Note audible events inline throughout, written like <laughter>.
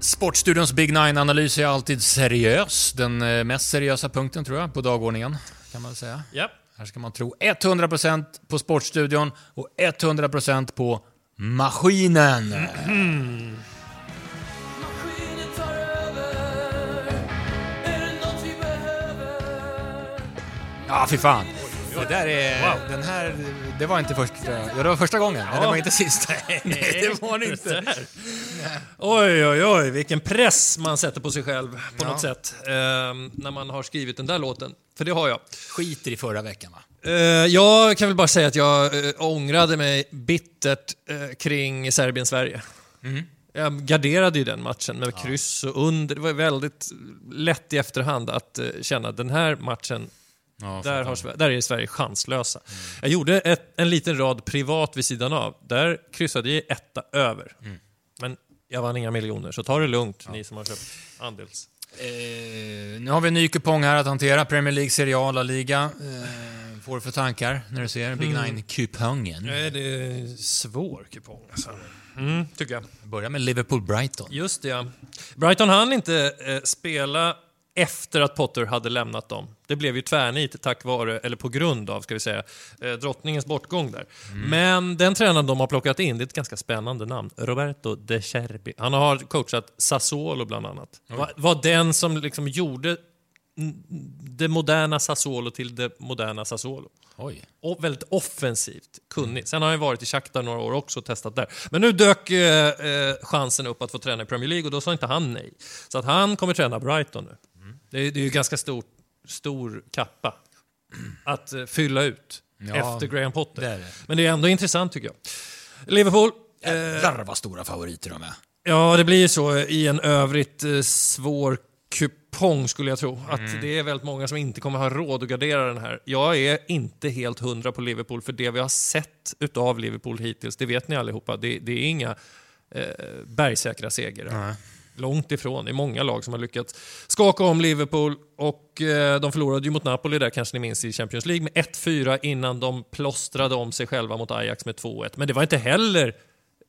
Sportstudions Big Nine-analys är alltid seriös. Den eh, mest seriösa punkten, tror jag, på dagordningen. Kan man säga. Ja. Här ska man tro 100% på Sportstudion och 100% på maskinen. Behöver? Ja, fy fan. Det där är... Den här... Det var inte första... Ja, det var första gången, men det var inte sista. Nej, <laughs> <laughs> det var det inte. Oj, oj, oj, vilken press man sätter på sig själv på Ja. något sätt. Eh, när man har skrivit den där låten. För det har jag. Skiter i förra veckan, va? Eh, jag kan väl bara säga att jag eh, ångrade mig bittert eh, kring Serbien-Sverige. Jag garderade ju den matchen med kryss och under. Det var väldigt lätt i efterhand att eh, känna att den här matchen, Ja, där, har, där är Sverige chanslösa. Jag gjorde ett, en liten rad privat vid sidan av. Där kryssade jag etta över. Men jag vann inga miljoner, så ta det lugnt ni som har köpt andels. Eh, nu har vi en ny kupong här att hantera. Premier League, Serie A, La Liga. Eh, får du för tankar när du ser Big Nine-kupongen? Nej, det är svår kupong alltså. Mm, tycker jag. Börja med Liverpool-Brighton. Just det, ja. Brighton hann inte eh, spela efter att Potter hade lämnat dem. Det blev ju tvärnit tack vare, eller på grund av, ska vi säga, eh, drottningens bortgång där. Men den tränaren de har plockat in, det är ett ganska spännande namn. Roberto De Cherbi. Han har coachat Sassuolo bland annat. Var, var den som liksom gjorde mm, det moderna Sassuolo till det moderna Sassuolo. Oj. Och väldigt offensivt kunnig. Sen har han varit i Shakhtar några år också och testat där. Men nu dök eh, eh, chansen upp att få träna i Premier League och då sa inte han nej. Så att han kommer träna Brighton nu. Det, är, det är ju ganska stor, stor kappa att eh, fylla ut Ja, efter Graham Potter. det det. Men det är ändå intressant tycker jag. Liverpool. Eh, Jävlar vad stora favoriter de är. Ja, det blir ju så i en övrigt eh, svår kupong skulle jag tro. Att det är väldigt många som inte kommer ha råd att gardera den här. Jag är inte helt hundra på Liverpool, för det vi har sett utav Liverpool hittills, det vet ni allihopa, det, det är inga eh, bergsäkra segrar. Långt ifrån. Det är många lag som har lyckats skaka om Liverpool och eh, de förlorade ju mot Napoli där kanske ni minns i Champions League med 1-4 innan de plåstrade om sig själva mot Ajax med 2-1. Men det var inte heller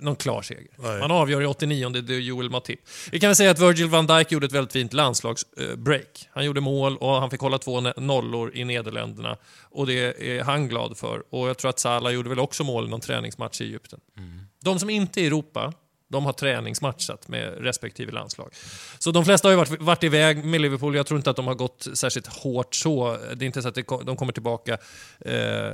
någon klar seger. Man avgör i 89 det är Joel Matip. Vi kan väl säga att Virgil van Dijk gjorde ett väldigt fint landslagsbreak. Han gjorde mål och han fick hålla två nollor i Nederländerna. Och det är han glad för. Och jag tror att Salah gjorde väl också mål i någon träningsmatch i Egypten. De som inte är i Europa, de har träningsmatchat med respektive landslag. Så de flesta har ju varit, varit iväg med Liverpool. Jag tror inte att de har gått särskilt hårt så. Det är inte så att det, de kommer tillbaka eh,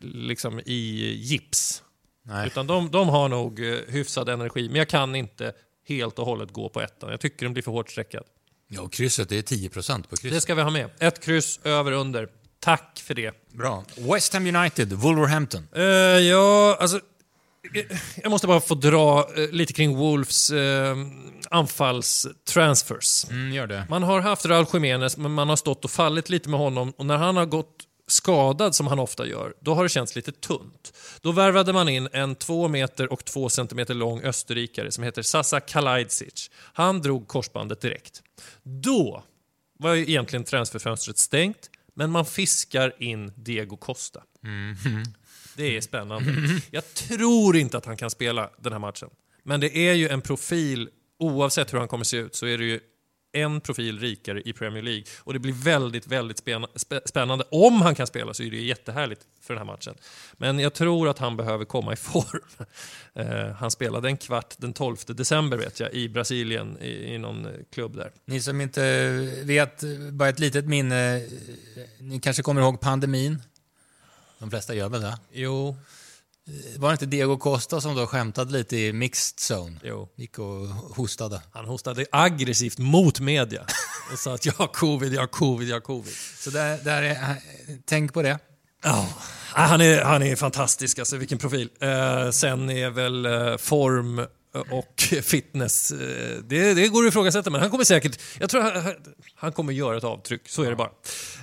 liksom i gips. Nej. Utan de, de har nog eh, hyfsad energi, men jag kan inte helt och hållet gå på ettan. Jag tycker den blir för hårt sträckad. Ja, och krysset det är 10% på Det krysset. ska vi ha med. Ett kryss, över, under. Tack för det. Bra. West Ham United, Wolverhampton. Uh, ja, alltså... eh, Jag måste bara få dra eh, lite kring Wolves uh, anfallstransfers. Mm, gör det. Man har haft Raúl Jiménez, men man har stått och fallit lite med honom. Och när han har gått skadad, som han ofta gör, då har det känts lite tunt. Då värvade man in en två meter och två centimeter lång österrikare som heter Sasa Kalajdzic. Han drog korsbandet direkt. Då var ju egentligen transferfönstret stängt, men man fiskar in Diego Costa. <laughs> Det är spännande. Jag tror inte att han kan spela den här matchen. Men det är ju en profil, oavsett hur han kommer se ut, så är det ju en profil rikare i Premier League. Och det blir väldigt, väldigt spänna- spä- spännande. Om han kan spela så är det ju jättehärligt för den här matchen. Men jag tror att han behöver komma i <laughs> form. Eh, han spelade en kvart den 12 december vet jag, i Brasilien, i, i någon eh, klubb där. Ni som inte vet, bara ett litet minne. Ni kanske kommer ihåg pandemin? De flesta gör väl det? Jo, Var det inte Diego Costa som då skämtade lite i mixed zone? jo. Gick och hostade. Han hostade aggressivt mot media <laughs> och sa att jag har covid, jag har covid, jag har covid. Så där, där är, tänk på det. Ja, han är, han är fantastisk, alltså vilken profil. Eh, sen är väl eh, form och <laughs> fitness, eh, det, det går att ifrågasätta, men han kommer säkert, jag tror han, han kommer göra ett avtryck, så är det bara.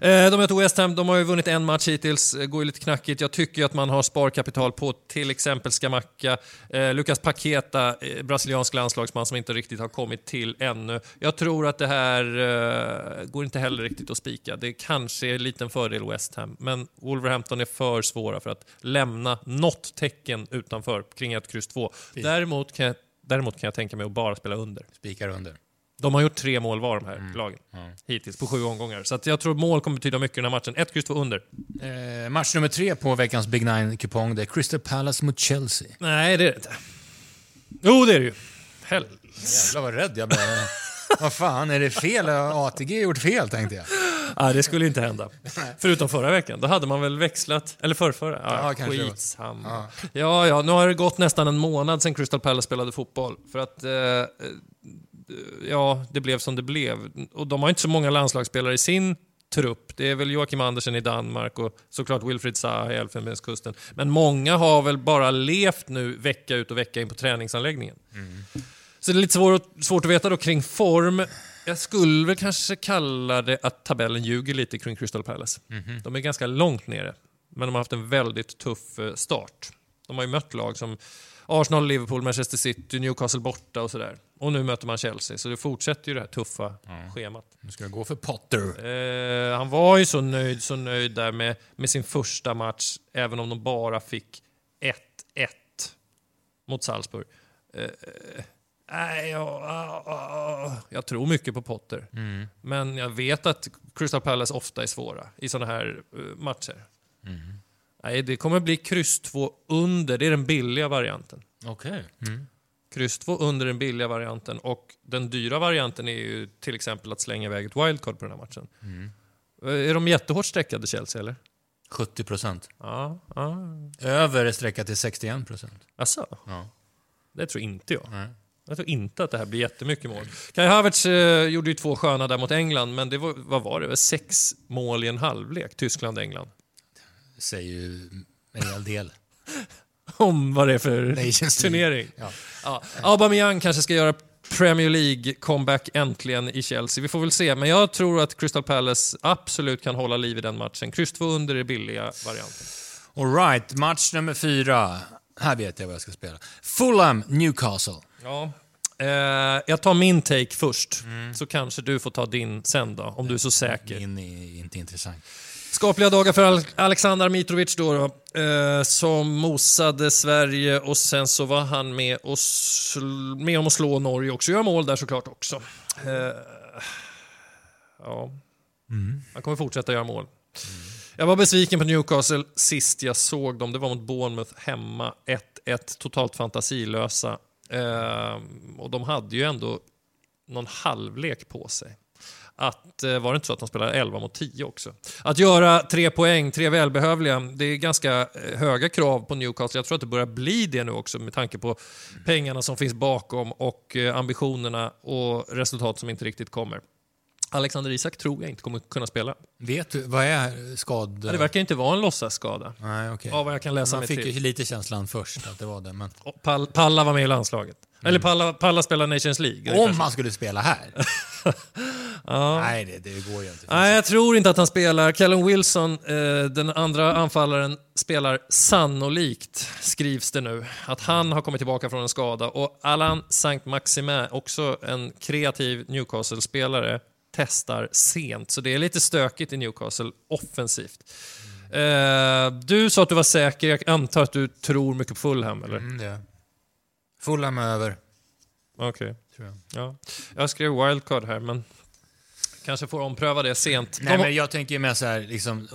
Eh, de möter West Ham, de har ju vunnit en match hittills, eh, går ju lite knackigt. Jag tycker att man har sparkapital på till exempel Scamacca, eh, Lucas Paqueta, brasiliansk landslagsman som inte riktigt har kommit till ännu. Jag tror att det här går inte heller riktigt att spika. Det kanske är en liten fördel West Ham, men Wolverhampton är för svåra för att lämna något tecken utanför kring ett kryss 2. Däremot kan jag Däremot kan jag tänka mig att bara spela under. Spikar under. De har gjort tre mål var de här Mm. lagen hittills på sju omgångar. Så att jag tror mål kommer betyda mycket i den här matchen. Ett kryss två under. Eh, match nummer tre på veckans Big Nine-kupong, det är Crystal Palace mot Chelsea. Nej, det är det inte. Jo, det är det ju. Hell. Jävlar vad rädd jag blev. <laughs> vad fan, är det fel? Har ATG gjort fel, tänkte jag. Ja, det skulle inte hända. Förutom förra veckan. Då hade man väl växlat. Eller förrförra. Ja, Ja, skitsamma. Ja. ja, nu har det gått nästan en månad sedan Crystal Palace spelade fotboll. För att... Eh, eh, ja, det blev som det blev. Och de har inte så många landslagsspelare i sin trupp. Det är väl Joakim Andersen i Danmark och såklart Wilfried Zaha i Elfenbenskusten. Men många har väl bara levt nu vecka ut och vecka in på träningsanläggningen. Så det är lite svårt att veta då kring form. Jag skulle väl kanske kalla det att tabellen ljuger lite kring Crystal Palace. De är ganska långt nere, men de har haft en väldigt tuff eh, start. De har ju mött lag som Arsenal, Liverpool, Manchester City, Newcastle borta och sådär. Och nu möter man Chelsea, så det fortsätter ju det här tuffa schemat. Nu ska jag gå för Potter. Eh, han var ju så nöjd, så nöjd där med, med sin första match, även om de bara fick 1-1 mot Salzburg. Eh, Nej, jag, ah, ah, ah. jag tror mycket på Potter. Men jag vet att Crystal Palace ofta är svåra i sådana här eh, matcher. Nej, det kommer bli kryss 2 under. Det är den billiga varianten. Okej. Kryss 2 under den billiga varianten och den dyra varianten är ju till exempel att slänga iväg ett wildcard på den här matchen. Eh, Är de jättehårt streckade Chelsea eller? 70 procent. Ja, ja. Över är sträckat till 61 procent. Asså? Ja. Det tror inte jag. Nej. Jag tror inte att det här blir jättemycket mål. Kai Havertz eh, gjorde ju två sköna där mot England, men det var, vad var det? Det var Sex mål i en halvlek, Tyskland-England. Det säger ju en hel del. <laughs> Om vad det är för Nations turnering. Ja. Ja. Aubameyang kanske ska göra Premier League-comeback äntligen i Chelsea. Vi får väl se, men jag tror att Crystal Palace absolut kan hålla liv i den matchen. Kryss 2 under är billiga varianten. All right, match nummer fyra. Här vet jag vad jag ska spela. Fulham, Newcastle. Ja. Eh, jag tar min take först, så kanske du får ta din sen då, om du är så säker. In är inte intressant. Skapliga dagar för Al- Alexander Mitrovic då, då eh, som mosade Sverige och sen så var han med, och med om att slå Norge också. Gör mål där såklart också. Eh, ja. Han kommer fortsätta göra mål. Jag var besviken på Newcastle sist jag såg dem. Det var mot Bournemouth hemma. 1-1, totalt fantasilösa. Eh, och de hade ju ändå någon halvlek på sig. Att, eh, var det inte så att de spelade 11 mot 10 också? Att göra tre poäng, tre välbehövliga, det är ganska eh, höga krav på Newcastle. Jag tror att det börjar bli det nu också med tanke på pengarna som finns bakom och eh, ambitionerna och resultat som inte riktigt kommer. Alexander Isak tror jag inte kommer kunna spela. Vet du, vad är skad... Ja, Det verkar inte vara en låtsasskada. Nej, okej. Av vad jag kan läsa Man mig fick ju till. lite känslan först att det var det, men... Pall, Palla var med i landslaget. Eller Palla, Palla spelar Nations League. Mm. Om kanske- man skulle spela här? <laughs> Nej, det, det går ju inte. Nej, jag tror inte att han spelar. Callum Wilson, eh, den andra anfallaren, spelar sannolikt, skrivs det nu, att han har kommit tillbaka från en skada. Och Alain Saint-Maximin, också en kreativ Newcastle-spelare, testar sent. Så det är lite stökigt i Newcastle offensivt. Eh, du sa att du var säker. Jag antar att du tror mycket på Fulham, eller? Mm, det. Fulham över, Okej. tror jag. Ja. Jag skrev wildcard här, men kanske får ompröva det sent. Nej, De- men jag tänker mer så här, liksom,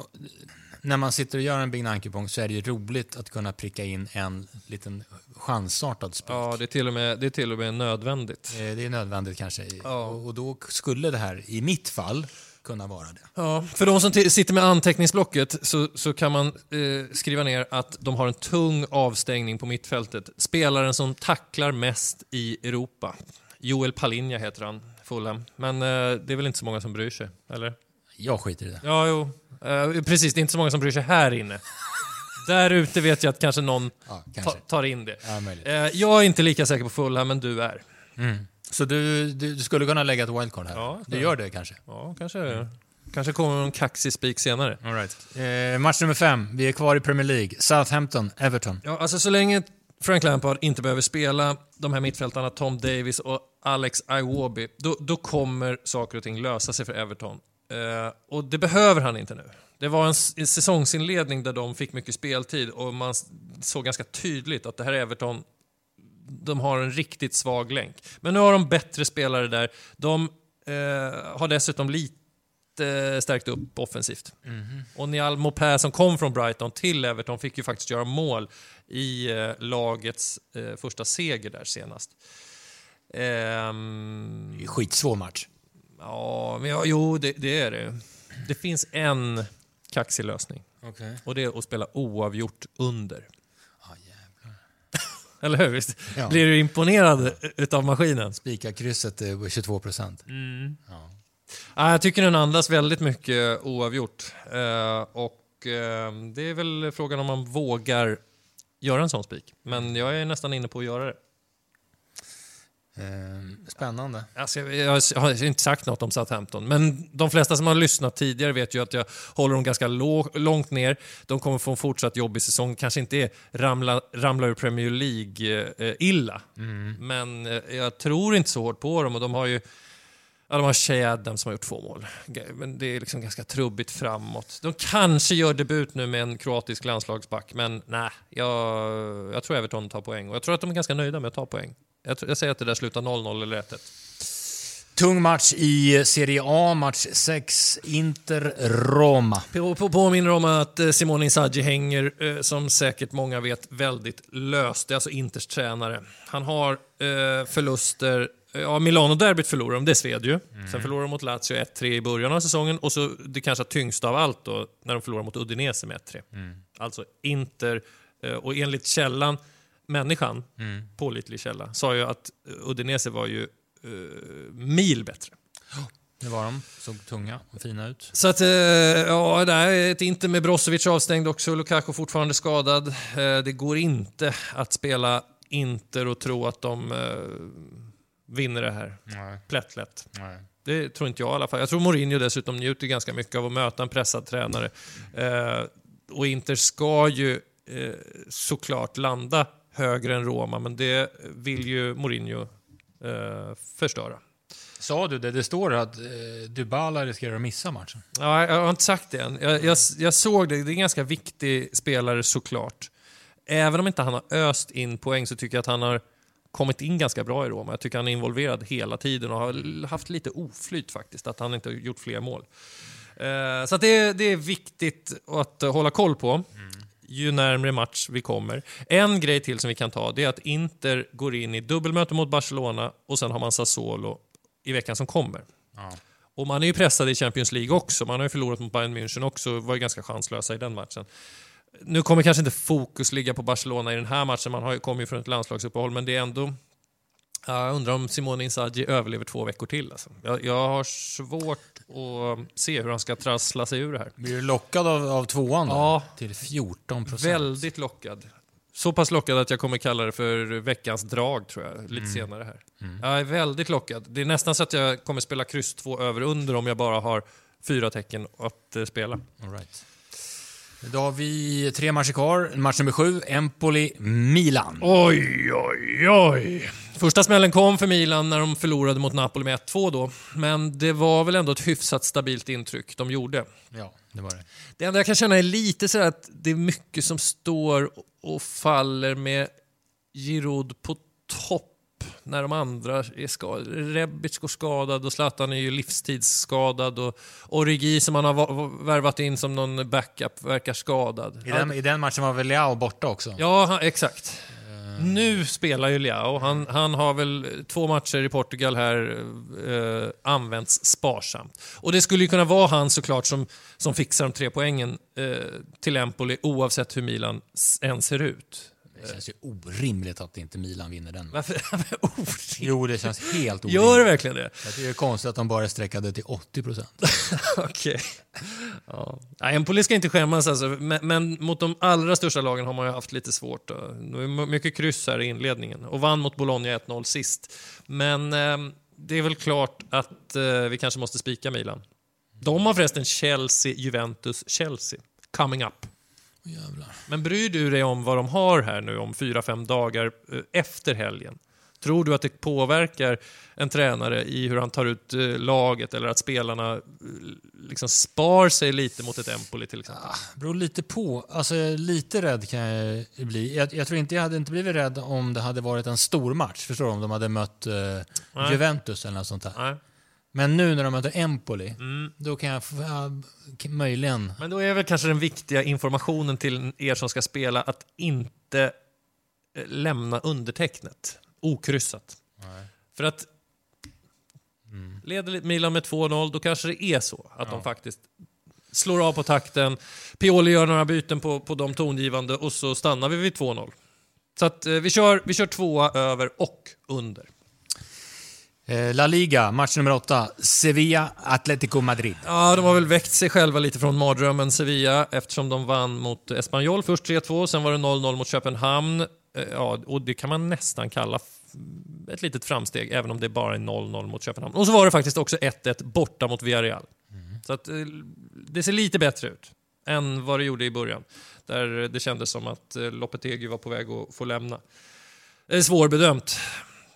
när man sitter och gör en Big Nine-kupong så är det ju roligt att kunna pricka in en liten chansartad spik. Ja, det är till och med, det är till och med nödvändigt. Eh, Det är nödvändigt kanske. Ja. Och, och då skulle det här, i mitt fall, kunna vara det. Ja, för de som sitter med anteckningsblocket så, så kan man eh, skriva ner att de har en tung avstängning på mittfältet. Spelaren som tacklar mest i Europa. Joel Palinja heter han, Fulham. Men eh, det är väl inte så många som bryr sig, eller? Jag skiter i det. Ja, jo. Eh, precis, det är inte så många som bryr sig här inne. Där ute vet jag att kanske någon Ja, ta, kanske. tar in det. Ja, möjligt. Eh, jag är inte lika säker på Fulham, men du är. Så du, du, du skulle kunna lägga ett wildcard här? Ja, du gör det kanske? Ja, kanske, kanske kommer någon kaxig spik senare. All right. eh, match nummer fem. Vi är kvar i Premier League. Southampton, Everton. Ja, alltså så länge Frank Lampard inte behöver spela de här mittfältarna Tom Davis och Alex Iwobi, då, då kommer saker och ting lösa sig för Everton. Eh, och det behöver han inte nu. Det var en, säsongsinledning där de fick mycket speltid och man såg ganska tydligt att det här Everton de har en riktigt svag länk. Men nu har de bättre spelare där. De eh, har dessutom lite stärkt upp offensivt. Och Nial Mopé som kom från Brighton till Everton fick ju faktiskt göra mål i eh, lagets eh, första seger där senast. Ehm, skitsvår match. Ja, men ja, jo, det, det är det. Det finns en kaxig lösning. Okej. Och det är att spela oavgjort under. Ah, jävlar. <laughs> Eller hur? Visst? Ja. Blir du imponerad utav maskinen? Spika krysset är 22 procent. Ja. Ja, jag tycker den andas väldigt mycket oavgjort. Eh, och eh, det är väl frågan om man vågar göra en sån spik. Men jag är nästan inne på att göra det. Eh, spännande. Alltså, jag, har inte sagt något om Southampton, men de flesta som har lyssnat tidigare vet ju att jag håller dem ganska lå, långt ner. De kommer få en fortsatt jobbig säsong. Kanske inte är ramla, ramla ur Premier League-illa, men eh, jag tror inte så hårt på dem. Och de har ju Ja, de har Shea Adams som har gjort två mål. Men det är liksom ganska trubbigt framåt. De kanske gör debut nu med en kroatisk landslagsback, men nej. Jag, jag tror Everton tar poäng. Och jag tror att de är ganska nöjda med att ta poäng. Jag, tror, jag säger att det där slutar 0-0 eller 1-1. Tung match i Serie A, match 6. Inter-Roma. På, på, påminner om att eh, Simone Inzaghi hänger, eh, som säkert många vet, väldigt löst. Det är alltså Inters tränare. Han har eh, förluster. Ja, Milano-derbyt förlorar de, det sved ju. Sen förlorar de mot Lazio 1-3 i början av säsongen och så det kanske tyngsta av allt då, när de förlorar mot Udinese med 1-3. Alltså Inter, och enligt källan, människan, pålitlig källa, sa ju att eh, Udinese var ju eh, mil bättre. Det var de. Såg tunga och fina ut. Så att, eh, ja, är ett Inter med Brozovic avstängd också, Lukaku fortfarande skadad. Eh, det går inte att spela Inter och tro att de vinner det här Nej. plättlätt. Nej. Det tror inte jag i alla fall. Jag tror Mourinho dessutom njuter ganska mycket av att möta en pressad tränare. Eh, och Inter ska ju såklart landa högre än Roma, men det vill ju Mourinho eh, förstöra. Sa du det? Det står att eh, Dybala riskerar att missa matchen. Ja, jag har inte sagt det än. Jag, jag, jag såg det. Det är en ganska viktig spelare såklart. Även om inte han har öst in poäng så tycker jag att han har kommit in ganska bra i Roma. Jag tycker han är involverad hela tiden och har haft lite oflyt faktiskt, att han inte har gjort fler mål. Eh, så det, det är viktigt att hålla koll på ju närmre match vi kommer. En grej till som vi kan ta det är att Inter går in i dubbelmöte mot Barcelona och sen har man Sassuolo i veckan som kommer. Ja. Och man är ju pressad i Champions League också. Man har ju förlorat mot Bayern München också och var ju ganska chanslösa i den matchen. Nu kommer kanske inte fokus ligga på Barcelona i den här matchen. Man har ju kommit från ett landslagsuppehåll, men det är ändå... Ja, Jag undrar om Simone Inzaghi överlever två veckor till. Alltså. Jag, jag har svårt att se hur han ska trassla sig ur det här. Blir du lockad av, av tvåan då? Ja. Till 14 procent. Väldigt lockad. Så pass lockad att jag kommer kalla det för veckans drag, tror jag, lite senare här. Jag är väldigt lockad. Det är nästan så att jag kommer spela kryss 2 över under om jag bara har fyra tecken att eh, spela. All right. Då har vi tre matcher kvar. Match nummer sju, Empoli-Milan. Oj, oj, oj. Första smällen kom för Milan när de förlorade mot Napoli med 1-2 då. Men det var väl ändå ett hyfsat stabilt intryck de gjorde. Ja, det var det. Det enda jag kan känna är lite så att det är mycket som står och faller med Giroud på topp när de andra är skadade. Rebic går skadad och Zlatan är ju livstidsskadad och Origi som han har va- va- värvat in som någon backup verkar skadad. I den, I den matchen var väl Leao borta också? Ja, exakt. Nu spelar ju Leao. Han, han har väl två matcher i Portugal här eh, använts sparsamt. Och det skulle ju kunna vara han såklart som, som fixar de tre poängen eh, till Empoli oavsett hur Milan än ser ut. Det känns ju orimligt att inte Milan vinner den. <laughs> Varför? Orimligt. Jo, det känns helt orimligt. Gör det verkligen det? Jag tycker det är konstigt att de bara sträckade till 80 procent. <laughs> Okej. Ja. Nej, Empoli ska inte skämmas alltså, men, men mot de allra största lagen har man ju haft lite svårt. Då. Mycket kryss här i inledningen och vann mot Bologna 1-0 sist. Men eh, det är väl klart att eh, vi kanske måste spika Milan. De har förresten Chelsea, Juventus, Chelsea coming up. Jävlar. Men bryr du dig om vad de har här nu om fyra fem dagar eh, efter helgen? Tror du att det påverkar en tränare i hur han tar ut eh, laget eller att spelarna eh, liksom spar sig lite mot ett Empoli till exempel? beror lite på. Alltså, lite rädd kan jag bli. Jag, jag tror inte jag hade inte blivit rädd om det hade varit en stor match. Förstår du? Om de hade mött eh. Juventus eller något sånt där. Nej. Men nu när de möter Empoli, Mm. då kan jag ja, k- möjligen... Men då är väl kanske den viktiga informationen till er som ska spela att inte eh, lämna undertecknet okryssat. För att leder Milan med 2-0, då kanske det är så att de faktiskt slår av på takten. Pioli gör några byten på, på de tongivande och så stannar vi vid 2-0. Så att eh, vi kör, vi kör tvåa över och under. Eh, La Liga, match nummer åtta. Sevilla, Atletico Madrid. Ja, de har väl väckt sig själva lite från mardrömmen Sevilla eftersom de vann mot Espanyol. Först 3-2, sen var det 0-0 mot Köpenhamn. Eh, Ja, och det kan man nästan kalla ett litet framsteg, även om det bara är 0-0 mot Köpenhamn. Och så var det faktiskt också 1-1 borta mot Villarreal. Så att, eh, det ser lite bättre ut än vad det gjorde i början. Där det kändes som att Lopetegui var på väg att få lämna. Det är svårbedömt.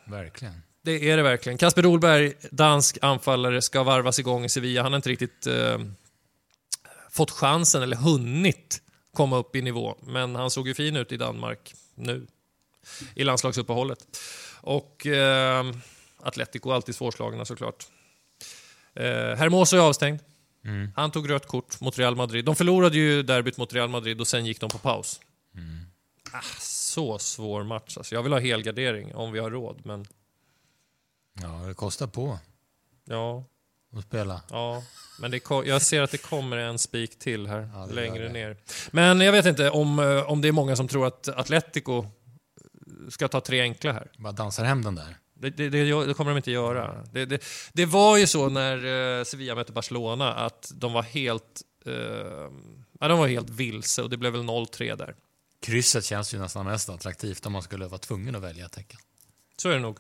Verkligen. Det är det verkligen. Kasper Olberg, dansk anfallare, ska varvas igång i Sevilla. Han har inte riktigt eh, fått chansen eller hunnit komma upp i nivå. Men han såg ju fin ut i Danmark nu, i landslagsuppehållet. Och eh, Atletico alltid svårslagna såklart. Eh, Hermoso är avstängd. Han tog rött kort mot Real Madrid. De förlorade ju derbyt mot Real Madrid och sen gick de på paus. Ah, så svår match alltså. Jag vill ha helgardering om vi har råd, men Ja, det kostar på ja, att spela. Ja, men det, ko- jag ser att det kommer en spik till här, Ja, det längre det. ner. Men jag vet inte om, eh, om det är många som tror att Atletico ska ta tre enkla här. Bara dansar hem den där. Det, det, det, gör- det kommer de inte göra. Det, det, det var ju så när eh, Sevilla mötte Barcelona att de var helt, eh, ja, de var helt vilse och det blev väl 0-3 där. Krysset känns ju nästan mest attraktivt om man skulle vara tvungen att välja ett tecken. Så är det nog.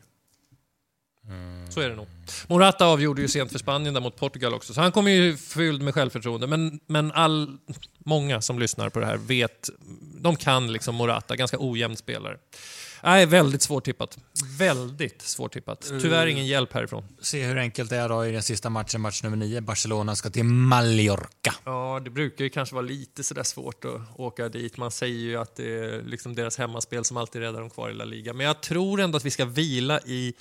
Så är det nog. Morata avgjorde ju sent för Spanien där mot Portugal också, så han kommer ju fylld med självförtroende. Men, men all, många som lyssnar på det här vet, de kan liksom Morata, ganska ojämn spelare. Nej, väldigt svårtippat. Väldigt svårtippat. Tyvärr ingen hjälp härifrån. Se hur enkelt det är då i den sista matchen, match nummer nio. Barcelona ska till Mallorca. Ja, det brukar ju kanske vara lite sådär svårt att åka dit. Man säger ju att det är liksom deras hemmaspel som alltid räddar dem kvar i La Liga. Men jag tror ändå att vi ska vila i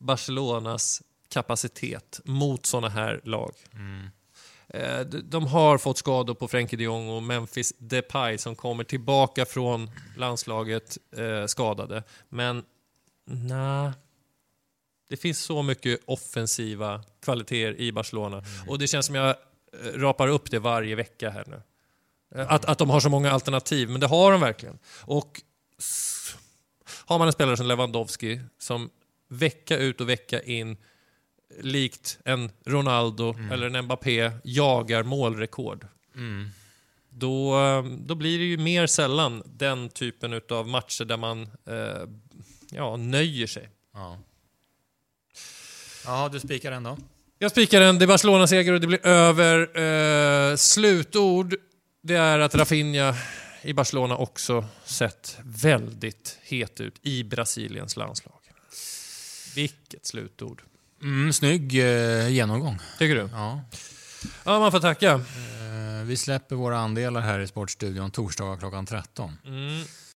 Barcelonas kapacitet mot sådana här lag. Eh, de- har fått skador på Frenkie de Jong och Memphis Depay som kommer tillbaka från landslaget eh, skadade. Men nej, det finns så mycket offensiva kvaliteter i Barcelona. Och det känns som jag eh, rapar upp det varje vecka här nu. Att, att de har så många alternativ, men det har de verkligen. Och har man en spelare som Lewandowski som vecka ut och vecka in likt en Ronaldo eller en Mbappé jagar målrekord. Då, eh, då blir det ju mer sällan den typen av matcher där man eh, ja, nöjer sig. Ja. Ja, du spikar den då? Jag spikar den. Det är Barcelona-seger och det blir över. Eh, slutord, det är att Rafinha i Barcelona också sett väldigt het ut i Brasiliens landslag. Vilket slutord. Mm, snygg eh, genomgång. Tycker du? Ja. Ja, man får tacka. Eh, vi släpper våra andelar här i Sportstudion torsdagar klockan 13. Mm.